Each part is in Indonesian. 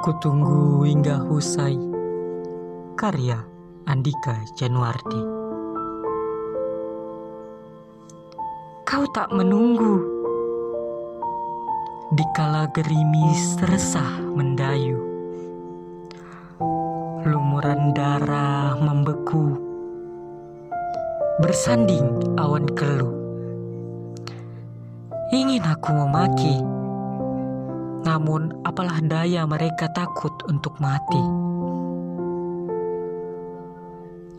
Kutunggu hingga usai. Karya Andika Januardi. Kau tak menunggu. Dikala gerimis resah mendayu. Lumuran darah membeku. Bersanding awan keluh. Ingin aku memaki namun apalah daya mereka takut untuk mati.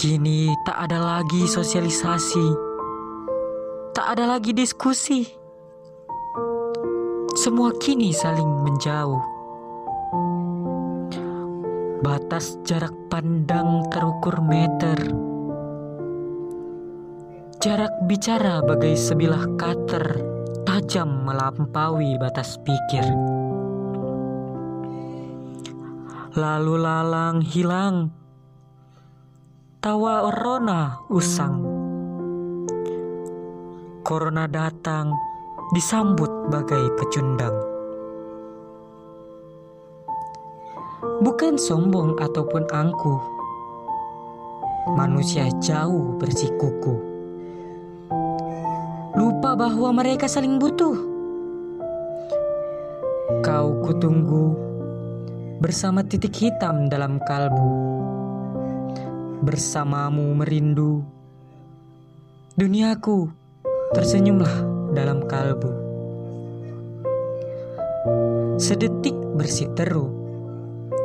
Kini tak ada lagi sosialisasi. Tak ada lagi diskusi. Semua kini saling menjauh. Batas jarak pandang terukur meter. Jarak bicara bagai sebilah kater tajam melampaui batas pikir. Lalu lalang hilang. Tawa Orona usang. Corona datang disambut bagai pecundang. Bukan sombong ataupun angkuh. Manusia jauh bersikuku. Lupa bahwa mereka saling butuh. Kau kutunggu bersama titik hitam dalam kalbu. Bersamamu merindu. Duniaku tersenyumlah dalam kalbu. Sedetik bersiteru,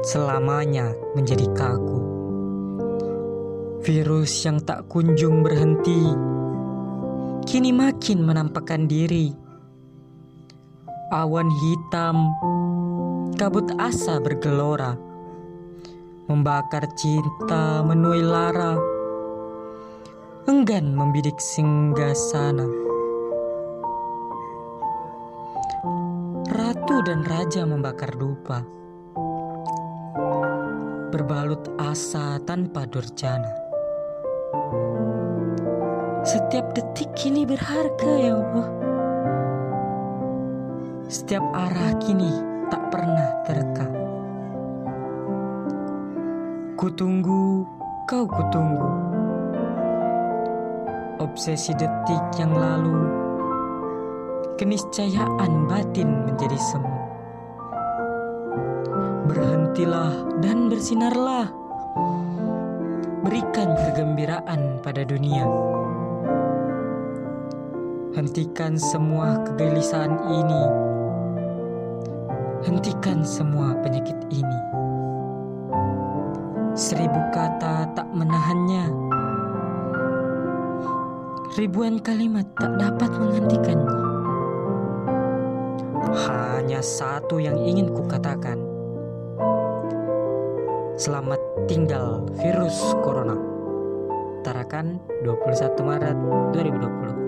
selamanya menjadi kaku. Virus yang tak kunjung berhenti, kini makin menampakkan diri. Awan hitam kabut asa bergelora, membakar cinta menuai lara, enggan membidik singgah sana. Ratu dan raja membakar dupa, berbalut asa tanpa durjana. Setiap detik kini berharga ya Allah. Setiap arah kini pernah terka. Kutunggu, kau kutunggu. Obsesi detik yang lalu, keniscayaan batin menjadi semu. Berhentilah dan bersinarlah. Berikan kegembiraan pada dunia. Hentikan semua kegelisahan ini Hentikan semua penyakit ini. Seribu kata tak menahannya. Ribuan kalimat tak dapat menghentikannya. Hanya satu yang ingin kukatakan. Selamat tinggal virus corona. Tarakan 21 Maret 2020.